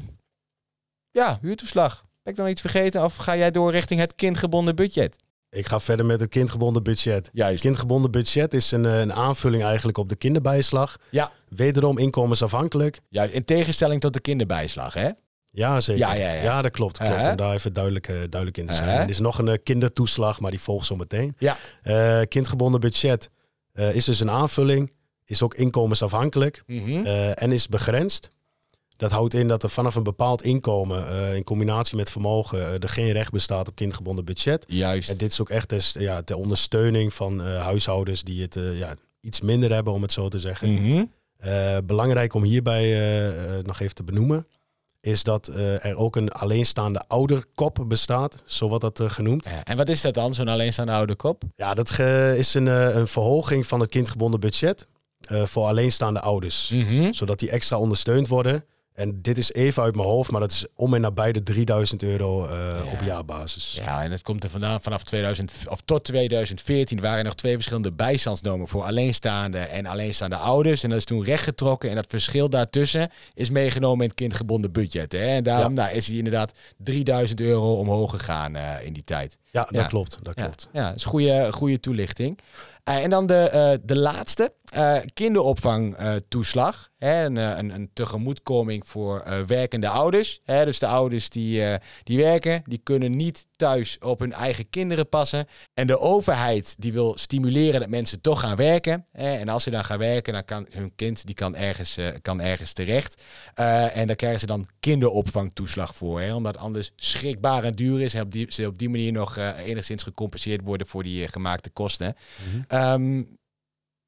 [SPEAKER 2] ja, huurtoeslag. Ben ik dan iets vergeten? Of ga jij door richting het kindgebonden budget?
[SPEAKER 3] Ik ga verder met het kindgebonden budget.
[SPEAKER 2] Juist.
[SPEAKER 3] Kindgebonden budget is een, eh, een aanvulling eigenlijk op de kinderbijslag.
[SPEAKER 2] Ja.
[SPEAKER 3] Wederom inkomensafhankelijk.
[SPEAKER 2] Juist, in tegenstelling tot de kinderbijslag, hè?
[SPEAKER 3] Ja, zeker.
[SPEAKER 2] Ja, ja, ja.
[SPEAKER 3] dat klopt. klopt.
[SPEAKER 2] Uh-huh.
[SPEAKER 3] Om daar even duidelijk, eh, duidelijk in te zijn.
[SPEAKER 2] Uh-huh.
[SPEAKER 3] Er is nog een eh, kindertoeslag, maar die volgt zo meteen.
[SPEAKER 2] Ja.
[SPEAKER 3] Kindgebonden budget is dus een aanvulling. Is ook inkomensafhankelijk.
[SPEAKER 2] Mhm.
[SPEAKER 3] en is begrensd. Dat houdt in dat er vanaf een bepaald inkomen, eh, in combinatie met vermogen, eh, er geen recht bestaat op kindgebonden budget.
[SPEAKER 2] Juist.
[SPEAKER 3] En dit is ook echt des- ja, ter ondersteuning van eh, huishoudens die het ja, iets minder hebben, om het zo te zeggen.
[SPEAKER 2] Mhm.
[SPEAKER 3] Belangrijk om hierbij nog even te benoemen, is dat er ook een alleenstaande ouderkop bestaat, zo wordt dat genoemd.
[SPEAKER 2] En wat is dat dan, zo'n alleenstaande oude kop?
[SPEAKER 3] Ja, dat is een, een verhoging van het kindgebonden budget voor alleenstaande ouders,
[SPEAKER 2] Mhm.
[SPEAKER 3] zodat die extra ondersteund worden. En dit is even uit mijn hoofd, maar dat is om en nabij de 3000 euro eh, op jaarbasis.
[SPEAKER 2] Ja, en het komt er vandaan vanaf 2000 of tot 2014 waren er nog twee verschillende bijstandsnormen voor alleenstaande en alleenstaande ouders. En dat is toen rechtgetrokken en dat verschil daartussen is meegenomen in het kindgebonden budget. Hè? En daarom nou, is hij inderdaad 3000 euro omhoog gegaan eh, in die tijd.
[SPEAKER 3] Ja, dat
[SPEAKER 2] Ja.
[SPEAKER 3] klopt. Dat
[SPEAKER 2] Ja,
[SPEAKER 3] klopt.
[SPEAKER 2] ja dat is goede, goede toelichting. Eh, en dan de, eh, de laatste, eh kinderopvangtoeslag. Een, een, een tegemoetkoming voor werkende ouders. Hè, dus de ouders die, die werken, die kunnen niet thuis op hun eigen kinderen passen. En de overheid die wil stimuleren dat mensen toch gaan werken. En als ze dan gaan werken, dan kan hun kind die kan ergens, eh, kan ergens terecht. Eh, en daar krijgen ze dan kinderopvangtoeslag voor. Hè, omdat anders schrikbaar en duur is. En op die, ze op die manier nog eh, enigszins gecompenseerd worden voor die gemaakte kosten. Ehm,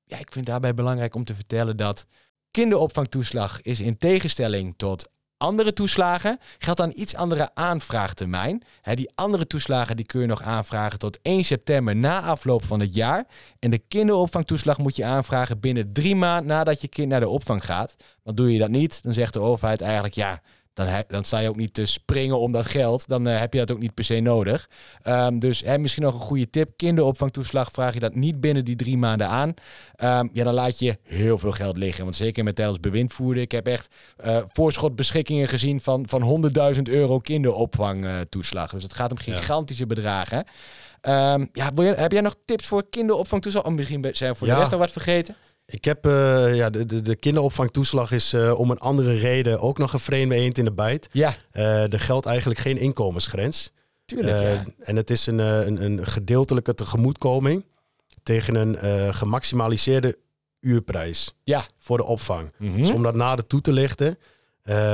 [SPEAKER 2] ja, ik vind daarbij belangrijk om te vertellen dat kinderopvangtoeslag is in tegenstelling tot andere toeslagen, geldt aan iets andere aanvraagtermijn. Die andere toeslagen die kun je nog aanvragen tot 1 september na afloop van het jaar. En de kinderopvangtoeslag moet je aanvragen binnen drie maanden nadat je kind naar de opvang gaat. Want doe je dat niet, dan zegt de overheid eigenlijk ja. Dan, he- dan sta je ook niet te springen om dat geld. Dan eh, heb je dat ook niet per se nodig. Ehm, dus hè, misschien nog een goede tip. Kinderopvangtoeslag vraag je dat niet binnen die drie maanden aan. Ehm, ja, dan laat je heel veel geld liggen. Want zeker met tijdens bewindvoerder. Ik heb echt eh, voorschotbeschikkingen gezien van, van 100.000 euro kinderopvangtoeslag. dus het gaat om gigantische bedragen. Ehm, ja, wil je- heb jij nog tips voor kinderopvangtoeslag? Of misschien zijn we voor de rest nog wat vergeten?
[SPEAKER 3] Ik heb eh, ja, de, de, de kinderopvangtoeslag is eh, om een andere reden ook nog een vreemde eend in de bijt.
[SPEAKER 2] Ja,
[SPEAKER 3] Eh, er geldt eigenlijk geen inkomensgrens.
[SPEAKER 2] tuurlijk. Ja.
[SPEAKER 3] En het is een, een, een gedeeltelijke tegemoetkoming tegen een gemaximaliseerde uurprijs
[SPEAKER 2] Ja.
[SPEAKER 3] voor de opvang.
[SPEAKER 2] Mhm.
[SPEAKER 3] Dus om dat nader toe te lichten,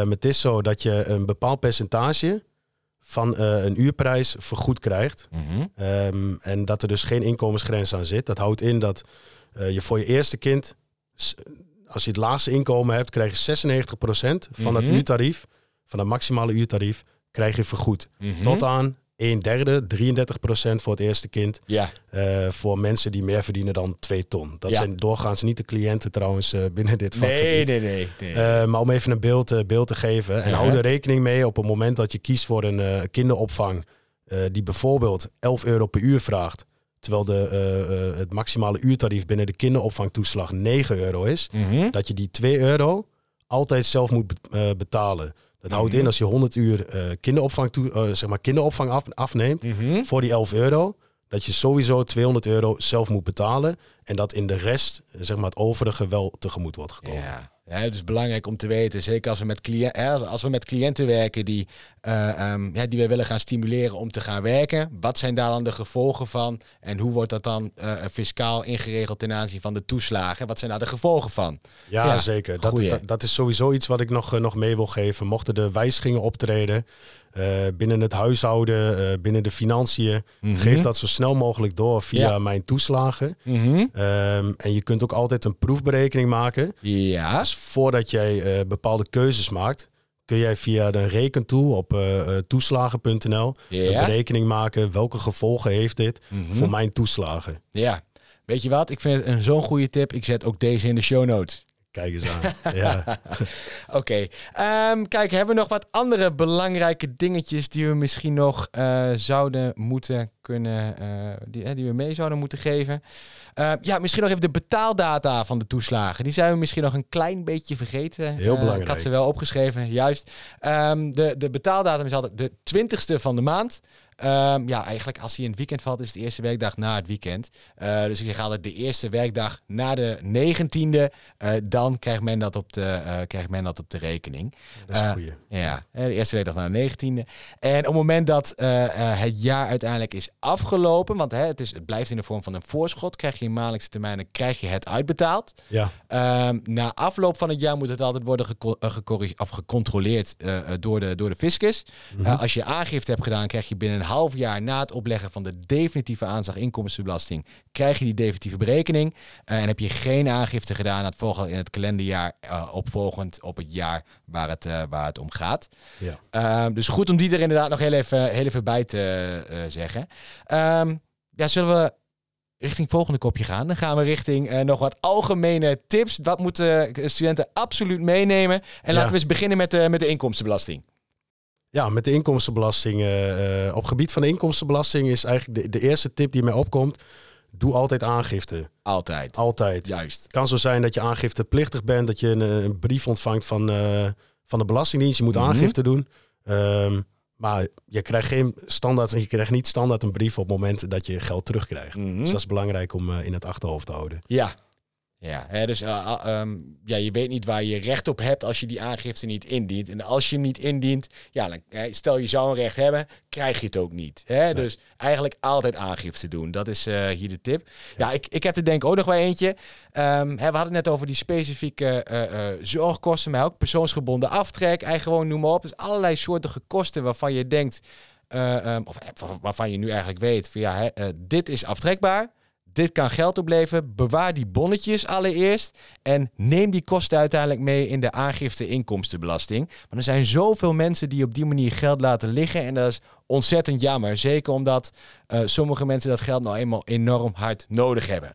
[SPEAKER 3] het is zo dat je een bepaald percentage van een uurprijs vergoed krijgt.
[SPEAKER 2] Mhm.
[SPEAKER 3] Ehm, en dat er dus geen inkomensgrens aan zit. Dat houdt in dat je voor je eerste kind, als je het laagste inkomen hebt, krijg je 96% van het
[SPEAKER 2] Mhm.
[SPEAKER 3] uurtarief, van het maximale uurtarief, krijg je vergoed.
[SPEAKER 2] Mhm.
[SPEAKER 3] Tot aan 1 derde, 33% voor het eerste kind.
[SPEAKER 2] Ja,
[SPEAKER 3] eh, voor mensen die meer verdienen dan 2 ton. Dat
[SPEAKER 2] Ja.
[SPEAKER 3] zijn doorgaans niet de cliënten trouwens eh, binnen dit vakgebied.
[SPEAKER 2] nee, nee, nee. nee.
[SPEAKER 3] Eh, maar om even een beeld, eh, beeld te geven. En hou er rekening mee op het moment dat je kiest voor een eh, kinderopvang. eh, die bijvoorbeeld 11 euro per uur vraagt. Terwijl de, eh, het maximale uurtarief binnen de kinderopvangtoeslag 9 euro is.
[SPEAKER 2] Mhm.
[SPEAKER 3] Dat je die 2 euro altijd zelf moet eh, betalen. Dat houdt
[SPEAKER 2] Mhm.
[SPEAKER 3] in als je 100 uur eh, kinderopvang, toe, zeg maar kinderopvang af, afneemt
[SPEAKER 2] Mhm.
[SPEAKER 3] voor die 11 euro, dat je sowieso 200 euro zelf moet betalen. En dat in de rest, eh, zeg maar het overige, wel tegemoet wordt gekomen.
[SPEAKER 2] Ja. Ja, het is belangrijk om te weten, zeker als we met, cliënten, als- we met cliënten werken die, eh, ehm, ja, die we willen gaan stimuleren om te gaan werken. Wat zijn daar dan de gevolgen van? En hoe wordt dat dan eh, fiscaal ingeregeld ten aanzien van de toeslagen? Wat zijn daar de gevolgen van?
[SPEAKER 3] Ja,
[SPEAKER 2] Ja,
[SPEAKER 3] zeker. Dat, dat, dat is sowieso iets wat ik nog, nog mee wil geven. Mochten er wijzigingen optreden binnen het huishouden, eh, binnen de financiën, geef dat zo snel mogelijk door via
[SPEAKER 2] Ja.
[SPEAKER 3] mijn toeslagen.
[SPEAKER 2] Mhm.
[SPEAKER 3] Ehm, en je kunt ook altijd een proefberekening maken.
[SPEAKER 2] Ja.
[SPEAKER 3] Dus voordat jij eh, bepaalde keuzes maakt, kun jij via de rekentool op eh, eh, toeslagen.nl een berekening maken. Welke gevolgen heeft dit
[SPEAKER 2] Mhm.
[SPEAKER 3] voor mijn toeslagen?
[SPEAKER 2] Ja. Weet je wat? Ik vind het een zo'n goede tip. Ik zet ook deze in de show notes.
[SPEAKER 3] Kijk eens aan. ja.
[SPEAKER 2] Oké. Ehm, kijk, hebben we nog wat andere belangrijke dingetjes die we misschien nog eh, zouden moeten kunnen, eh, die, eh, die we mee zouden moeten geven? Eh, ja, misschien nog even de betaaldata van de toeslagen. Die zijn we misschien nog een klein beetje vergeten.
[SPEAKER 3] Heel
[SPEAKER 2] Eh,
[SPEAKER 3] belangrijk.
[SPEAKER 2] ik had ze wel opgeschreven, juist. Ehm, de, de betaaldatum is altijd de 20ste van de maand. Ehm, ja, eigenlijk als hij in het weekend valt, is het de eerste werkdag na het weekend. Eh, dus ik zeg altijd de eerste werkdag na de 19e. eh, dan krijgt men, dat op de, eh, krijgt men dat op de rekening.
[SPEAKER 3] Dat is een goeie.
[SPEAKER 2] Ja, de eerste werkdag na de 19e. En op het moment dat het jaar uiteindelijk is afgelopen, want hè, het, is, het blijft in de vorm van een voorschot, krijg je in maandelijkse termijnen krijg je het uitbetaald.
[SPEAKER 3] Ja,
[SPEAKER 2] Ehm, na afloop van het jaar moet het altijd worden geco- of gecontroleerd door, de, door de fiscus.
[SPEAKER 3] Mhm.
[SPEAKER 2] Als je aangifte hebt gedaan, krijg je binnen een half jaar na het opleggen van de definitieve aanslag inkomstenbelasting, krijg je die definitieve berekening. Eh, en heb je geen aangifte gedaan, dat volgt in het kalenderjaar eh, opvolgend op het jaar waar het, eh, waar het om gaat.
[SPEAKER 3] ja.
[SPEAKER 2] Ehm, dus goed om die er inderdaad nog heel even, heel even bij te zeggen. Ehm, ja, zullen we richting het volgende kopje gaan? Dan gaan we richting nog wat algemene tips. Wat moeten studenten absoluut meenemen? En
[SPEAKER 3] Ja.
[SPEAKER 2] laten we eens beginnen met, de met de inkomstenbelasting.
[SPEAKER 3] Ja, met de inkomstenbelasting. eh, eh, op gebied van de inkomstenbelasting is eigenlijk de, de eerste tip die mij opkomt. Doe altijd aangifte.
[SPEAKER 2] Altijd.
[SPEAKER 3] Altijd.
[SPEAKER 2] Juist.
[SPEAKER 3] Het kan zo zijn dat je aangifteplichtig bent, dat je een, eh, een brief ontvangt van, van de Belastingdienst. Je moet
[SPEAKER 2] Mhm.
[SPEAKER 3] aangifte doen. Ehm, maar je krijgt, geen standaard, je krijgt niet standaard een brief op het moment dat je geld terugkrijgt.
[SPEAKER 2] Mhm.
[SPEAKER 3] Dus dat is belangrijk om in het achterhoofd te houden.
[SPEAKER 2] Ja. Ja, hè, dus eh, ah, ehm, ja, je weet niet waar je recht op hebt als je die aangifte niet indient. En als je hem niet indient, ja, dan, eh, stel je zou een recht hebben, krijg je het ook niet. Hè? Dus eigenlijk altijd aangifte doen. Dat is eh, hier de tip. Ja, ik, ik heb er denk ik ook nog wel eentje. Ehm, hè, we hadden het net over die specifieke eh, eh, zorgkosten, maar ook persoonsgebonden aftrek, en gewoon noem maar op. Dus allerlei soorten kosten waarvan je denkt, eh, ehm, of eh, waarvan je nu eigenlijk weet, van ja, hè, eh, dit is aftrekbaar. Dit kan geld opleveren. Bewaar die bonnetjes allereerst. En neem die kosten uiteindelijk mee in de aangifte inkomstenbelasting. Want er zijn zoveel mensen die op die manier geld laten liggen. En dat is ontzettend jammer. Zeker omdat eh, sommige mensen dat geld nou eenmaal enorm hard nodig hebben.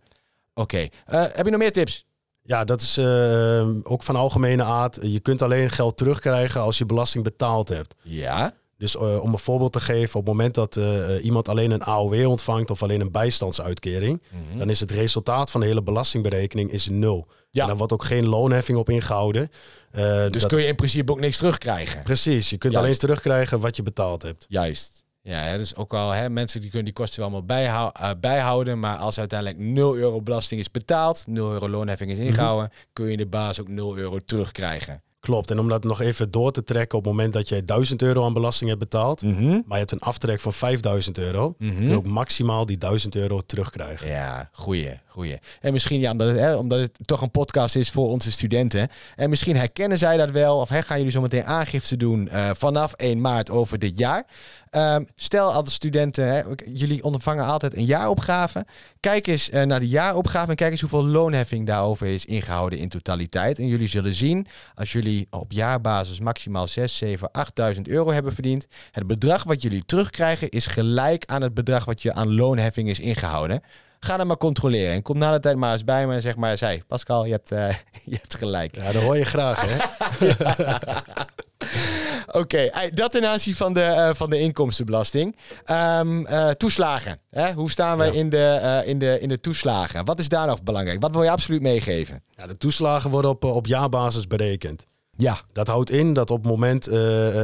[SPEAKER 2] Oké, eh, heb je nog meer tips?
[SPEAKER 3] Ja, dat is eh, ook van algemene aard. Je kunt alleen geld terugkrijgen als je belasting betaald hebt.
[SPEAKER 2] Ja.
[SPEAKER 3] Dus eh, om een voorbeeld te geven, op het moment dat eh, eh, iemand alleen een AOW ontvangt of alleen een bijstandsuitkering, dan is het resultaat van de hele belastingberekening is nul.
[SPEAKER 2] Ja.
[SPEAKER 3] En daar wordt ook geen loonheffing op ingehouden. Eh,
[SPEAKER 2] Dus
[SPEAKER 3] dat-
[SPEAKER 2] kun je in principe ook niks terugkrijgen.
[SPEAKER 3] Precies, je kunt
[SPEAKER 2] Juist.
[SPEAKER 3] alleen terugkrijgen wat je betaald hebt.
[SPEAKER 2] Juist. Ja, hè, dus ook al hè, mensen die kunnen die kosten wel allemaal bijhou- bijhouden. Maar als uiteindelijk 0 euro belasting is betaald, 0 euro loonheffing is ingehouden, kun je de baas ook 0 euro terugkrijgen.
[SPEAKER 3] Klopt. En om dat nog even door te trekken, op het moment dat jij 1000 euro aan belasting hebt betaald,
[SPEAKER 2] Mhm.
[SPEAKER 3] maar je hebt een aftrek van 5000 euro, kun je ook maximaal die 1000 euro terugkrijgen.
[SPEAKER 2] Ja, goeie, goeie. En misschien, ja, omdat, het, hè, omdat het toch een podcast is voor onze studenten. En misschien herkennen zij dat wel. Of hè, gaan jullie zo meteen aangifte doen eh, vanaf 1 maart over dit jaar. Ehm, stel altijd studenten, hè, jullie ontvangen altijd een jaaropgave. Kijk eens eh, naar de jaaropgave en kijk eens hoeveel loonheffing daarover is ingehouden in totaliteit. En jullie zullen zien, als jullie op jaarbasis maximaal 6, 7, 8000 euro hebben verdiend. Het bedrag wat jullie terugkrijgen is gelijk aan het bedrag wat je aan loonheffing is ingehouden. Ga dan maar controleren. En kom na de tijd maar eens bij me en zeg maar... Zij, Pascal, je hebt, eh, je hebt gelijk.
[SPEAKER 3] Ja, dat hoor je graag, hè?
[SPEAKER 2] Oké, eh, dat ten aanzien van de, eh, van de inkomstenbelasting. Ehm, eh, toeslagen. Hè? Hoe staan we
[SPEAKER 3] Ja.
[SPEAKER 2] in, de, eh, in, de, in de toeslagen? Wat is daar nog belangrijk? Wat wil je absoluut meegeven?
[SPEAKER 3] Ja, de toeslagen worden op, op jaarbasis berekend.
[SPEAKER 2] Ja.
[SPEAKER 3] Dat houdt in dat op het moment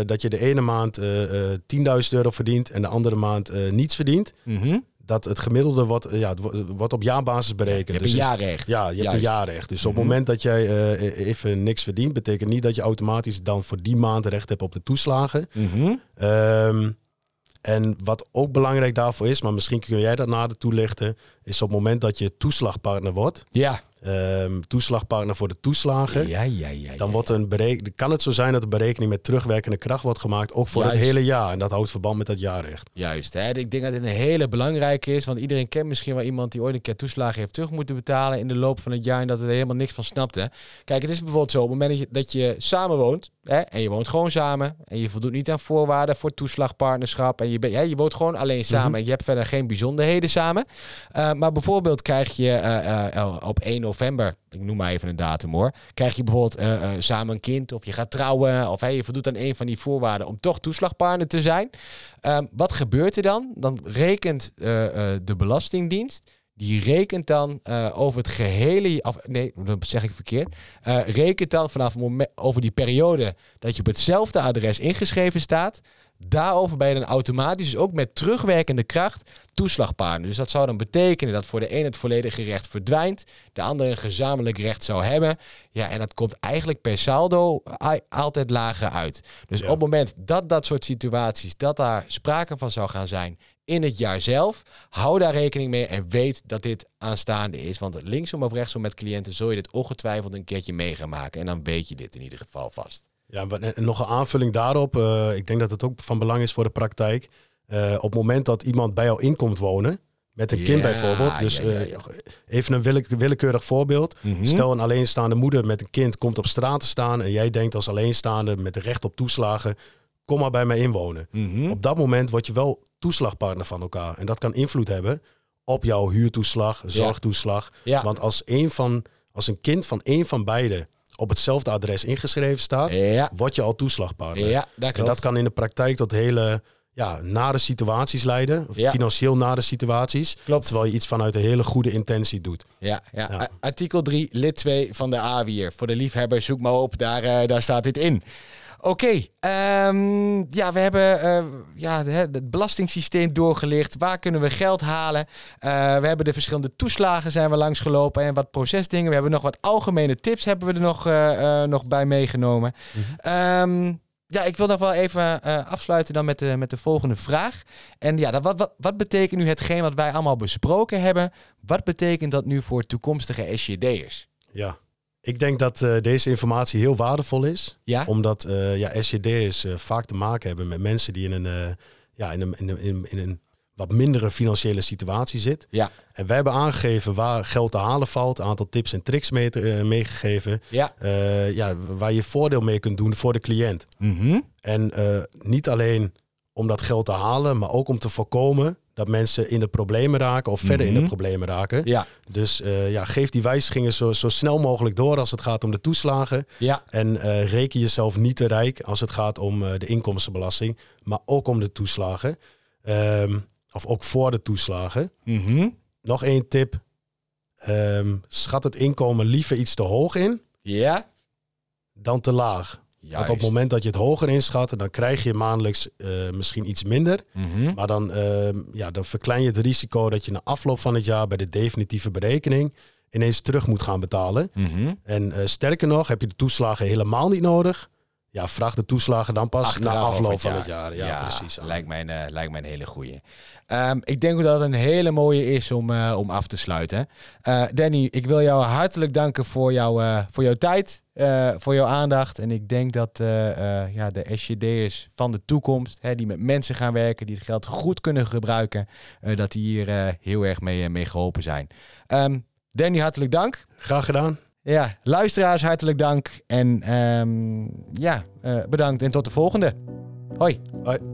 [SPEAKER 3] dat je de ene maand eh, eh, 10.000 euro verdient en de andere maand niets verdient,
[SPEAKER 2] Mhm.
[SPEAKER 3] Dat het gemiddelde wordt, eh, ja, wo- wordt op jaarbasis berekend.
[SPEAKER 2] Je hebt
[SPEAKER 3] Dus
[SPEAKER 2] een
[SPEAKER 3] is-
[SPEAKER 2] jaarrecht.
[SPEAKER 3] Ja, je hebt
[SPEAKER 2] Juist.
[SPEAKER 3] een jaarrecht. Dus op
[SPEAKER 2] Mhm.
[SPEAKER 3] het moment dat jij eh, even niks verdient, betekent niet dat je automatisch dan voor die maand recht hebt op de toeslagen.
[SPEAKER 2] Mhm.
[SPEAKER 3] Ehm, en wat ook belangrijk daarvoor is, maar misschien kun jij dat nader toelichten, is op het moment dat je toeslagpartner wordt,
[SPEAKER 2] Ja.
[SPEAKER 3] Ehm, toeslagpartner voor de toeslagen,
[SPEAKER 2] Ja, ja, ja.
[SPEAKER 3] dan wordt een bereken, kan het zo zijn dat de berekening met terugwerkende kracht wordt gemaakt, ook voor
[SPEAKER 2] Juist.
[SPEAKER 3] het hele jaar. En dat houdt verband met dat jaarrecht.
[SPEAKER 2] Juist, hè? ik denk dat het een hele belangrijke is. Want iedereen kent misschien wel iemand die ooit een keer toeslagen heeft terug moeten betalen in de loop van het jaar. En dat er helemaal niks van snapte. Kijk, het is bijvoorbeeld zo: op het moment dat je, samen woont. Hè, en je woont gewoon samen. En je voldoet niet aan voorwaarden voor toeslagpartnerschap. En je, hè, je woont gewoon alleen samen.
[SPEAKER 3] Mhm.
[SPEAKER 2] En je hebt verder geen bijzonderheden samen. Eh, maar bijvoorbeeld krijg je eh, eh, op 1 Ik noem maar even een datum hoor. Krijg je bijvoorbeeld eh, eh, samen een kind. Of je gaat trouwen. Of hè, je voldoet aan een van die voorwaarden om toch toeslagpartner te zijn. Ehm, wat gebeurt er dan? Dan rekent eh, de Belastingdienst. Die rekent dan over het gehele. Of, nee, dat zeg ik verkeerd. Rekent dan vanaf het moment over die periode dat je op hetzelfde adres ingeschreven staat. Daarover ben je dan automatisch, dus ook met terugwerkende kracht, toeslagpartner. Dus dat zou dan betekenen dat voor de een het volledige recht verdwijnt, de ander een gezamenlijk recht zou hebben. Ja, en dat komt eigenlijk per saldo altijd lager uit. Dus
[SPEAKER 3] Ja.
[SPEAKER 2] op het moment dat dat soort situaties, dat daar sprake van zou gaan zijn in het jaar zelf, hou daar rekening mee en weet dat dit aanstaande is. Want linksom of rechtsom met cliënten zul je dit ongetwijfeld een keertje mee gaan maken. En dan weet je dit in ieder geval vast.
[SPEAKER 3] Ja, en nog een aanvulling daarop. eh, ik denk dat het ook van belang is voor de praktijk. Eh, op het moment dat iemand bij jou inkomt wonen, met een kind bijvoorbeeld. Dus
[SPEAKER 2] ja, ja,
[SPEAKER 3] eh, even een willeke- willekeurig voorbeeld.
[SPEAKER 2] Mhm.
[SPEAKER 3] Stel een alleenstaande moeder met een kind komt op straat te staan en jij denkt als alleenstaande met recht op toeslagen, kom maar bij mij inwonen.
[SPEAKER 2] Mhm.
[SPEAKER 3] Op dat moment word je wel toeslagpartner van elkaar. En dat kan invloed hebben op jouw huurtoeslag, zorgtoeslag. Want als, een van, als een kind van één van beide op hetzelfde adres ingeschreven staat,
[SPEAKER 2] Ja,
[SPEAKER 3] word je al toeslagpartner.
[SPEAKER 2] ja, dat
[SPEAKER 3] en dat kan in de praktijk tot hele ja, nare situaties leiden. Of
[SPEAKER 2] Ja.
[SPEAKER 3] Financieel nare situaties.
[SPEAKER 2] Klopt.
[SPEAKER 3] Terwijl je iets vanuit een hele goede intentie doet.
[SPEAKER 2] Ja, ja. Artikel 3, lid 2 van de AWIR. Voor de liefhebber, zoek maar op, daar, eh, daar staat dit in. Oké, ehm, ja, we hebben eh, ja, het belastingssysteem doorgelicht. Waar kunnen we geld halen? Eh, we hebben de verschillende toeslagen zijn we langsgelopen en wat procesdingen. We hebben nog wat algemene tips hebben we er nog, eh, nog bij meegenomen. Ehm, ja, ik wil nog wel even afsluiten dan met de, met de volgende vraag. En ja, dat, wat, wat, wat betekent nu hetgeen wat wij allemaal besproken hebben? Wat betekent dat nu voor toekomstige SJD'ers?
[SPEAKER 3] Ja. Ik denk dat eh, deze informatie heel waardevol is.
[SPEAKER 2] Ja?
[SPEAKER 3] Omdat eh ja, SJD'ers eh, vaak te maken hebben met mensen die in een, ja, in een, in een, in, een wat mindere financiële situatie zit.
[SPEAKER 2] Ja.
[SPEAKER 3] En wij hebben aangegeven waar geld te halen valt. Een aantal tips en tricks mee te- meegegeven.
[SPEAKER 2] Ja.
[SPEAKER 3] Ja, waar je voordeel mee kunt doen voor de cliënt.
[SPEAKER 2] Mhm.
[SPEAKER 3] En niet alleen om dat geld te halen, maar ook om te voorkomen dat mensen in de problemen raken of verder in de
[SPEAKER 2] Mhm.
[SPEAKER 3] problemen raken.
[SPEAKER 2] Ja.
[SPEAKER 3] Dus eh, ja, geef die wijzigingen zo, zo snel mogelijk door als het gaat om de toeslagen.
[SPEAKER 2] Ja.
[SPEAKER 3] En eh, reken jezelf niet te rijk als het gaat om eh, de inkomstenbelasting, maar ook om de toeslagen. Ehm, of ook voor de toeslagen.
[SPEAKER 2] Mhm.
[SPEAKER 3] Nog één tip. Ehm, schat het inkomen liever iets te hoog in
[SPEAKER 2] Ja.
[SPEAKER 3] dan te laag.
[SPEAKER 2] Juist.
[SPEAKER 3] Want op het moment dat je het hoger inschat, dan krijg je maandelijks eh, misschien iets minder.
[SPEAKER 2] Mhm.
[SPEAKER 3] Maar dan, ehm, ja, dan verklein je het risico dat je na afloop van het jaar bij de definitieve berekening ineens terug moet gaan betalen.
[SPEAKER 2] Mhm.
[SPEAKER 3] En eh, sterker nog, heb je de toeslagen helemaal niet nodig. Ja, vraag de toeslagen dan pas
[SPEAKER 2] Achteraf
[SPEAKER 3] na afloop
[SPEAKER 2] het
[SPEAKER 3] van het jaar. Ja, precies.
[SPEAKER 2] Lijkt mij, een, eh, lijkt mij een hele goeie. Ehm, ik denk dat het een hele mooie is om, eh, om af te sluiten. Eh, Danny, ik wil jou hartelijk danken voor, jouw eh, voor jouw tijd, voor jouw aandacht. En ik denk dat ja, de SJD'ers van de toekomst, hè, die met mensen gaan werken, die het geld goed kunnen gebruiken, dat die hier heel erg mee, mee geholpen zijn. Ehm, Danny, hartelijk dank.
[SPEAKER 3] Graag gedaan.
[SPEAKER 2] Ja, luisteraars, hartelijk dank. En ehm, ja, eh, bedankt en tot de volgende. Hoi.
[SPEAKER 3] Hoi.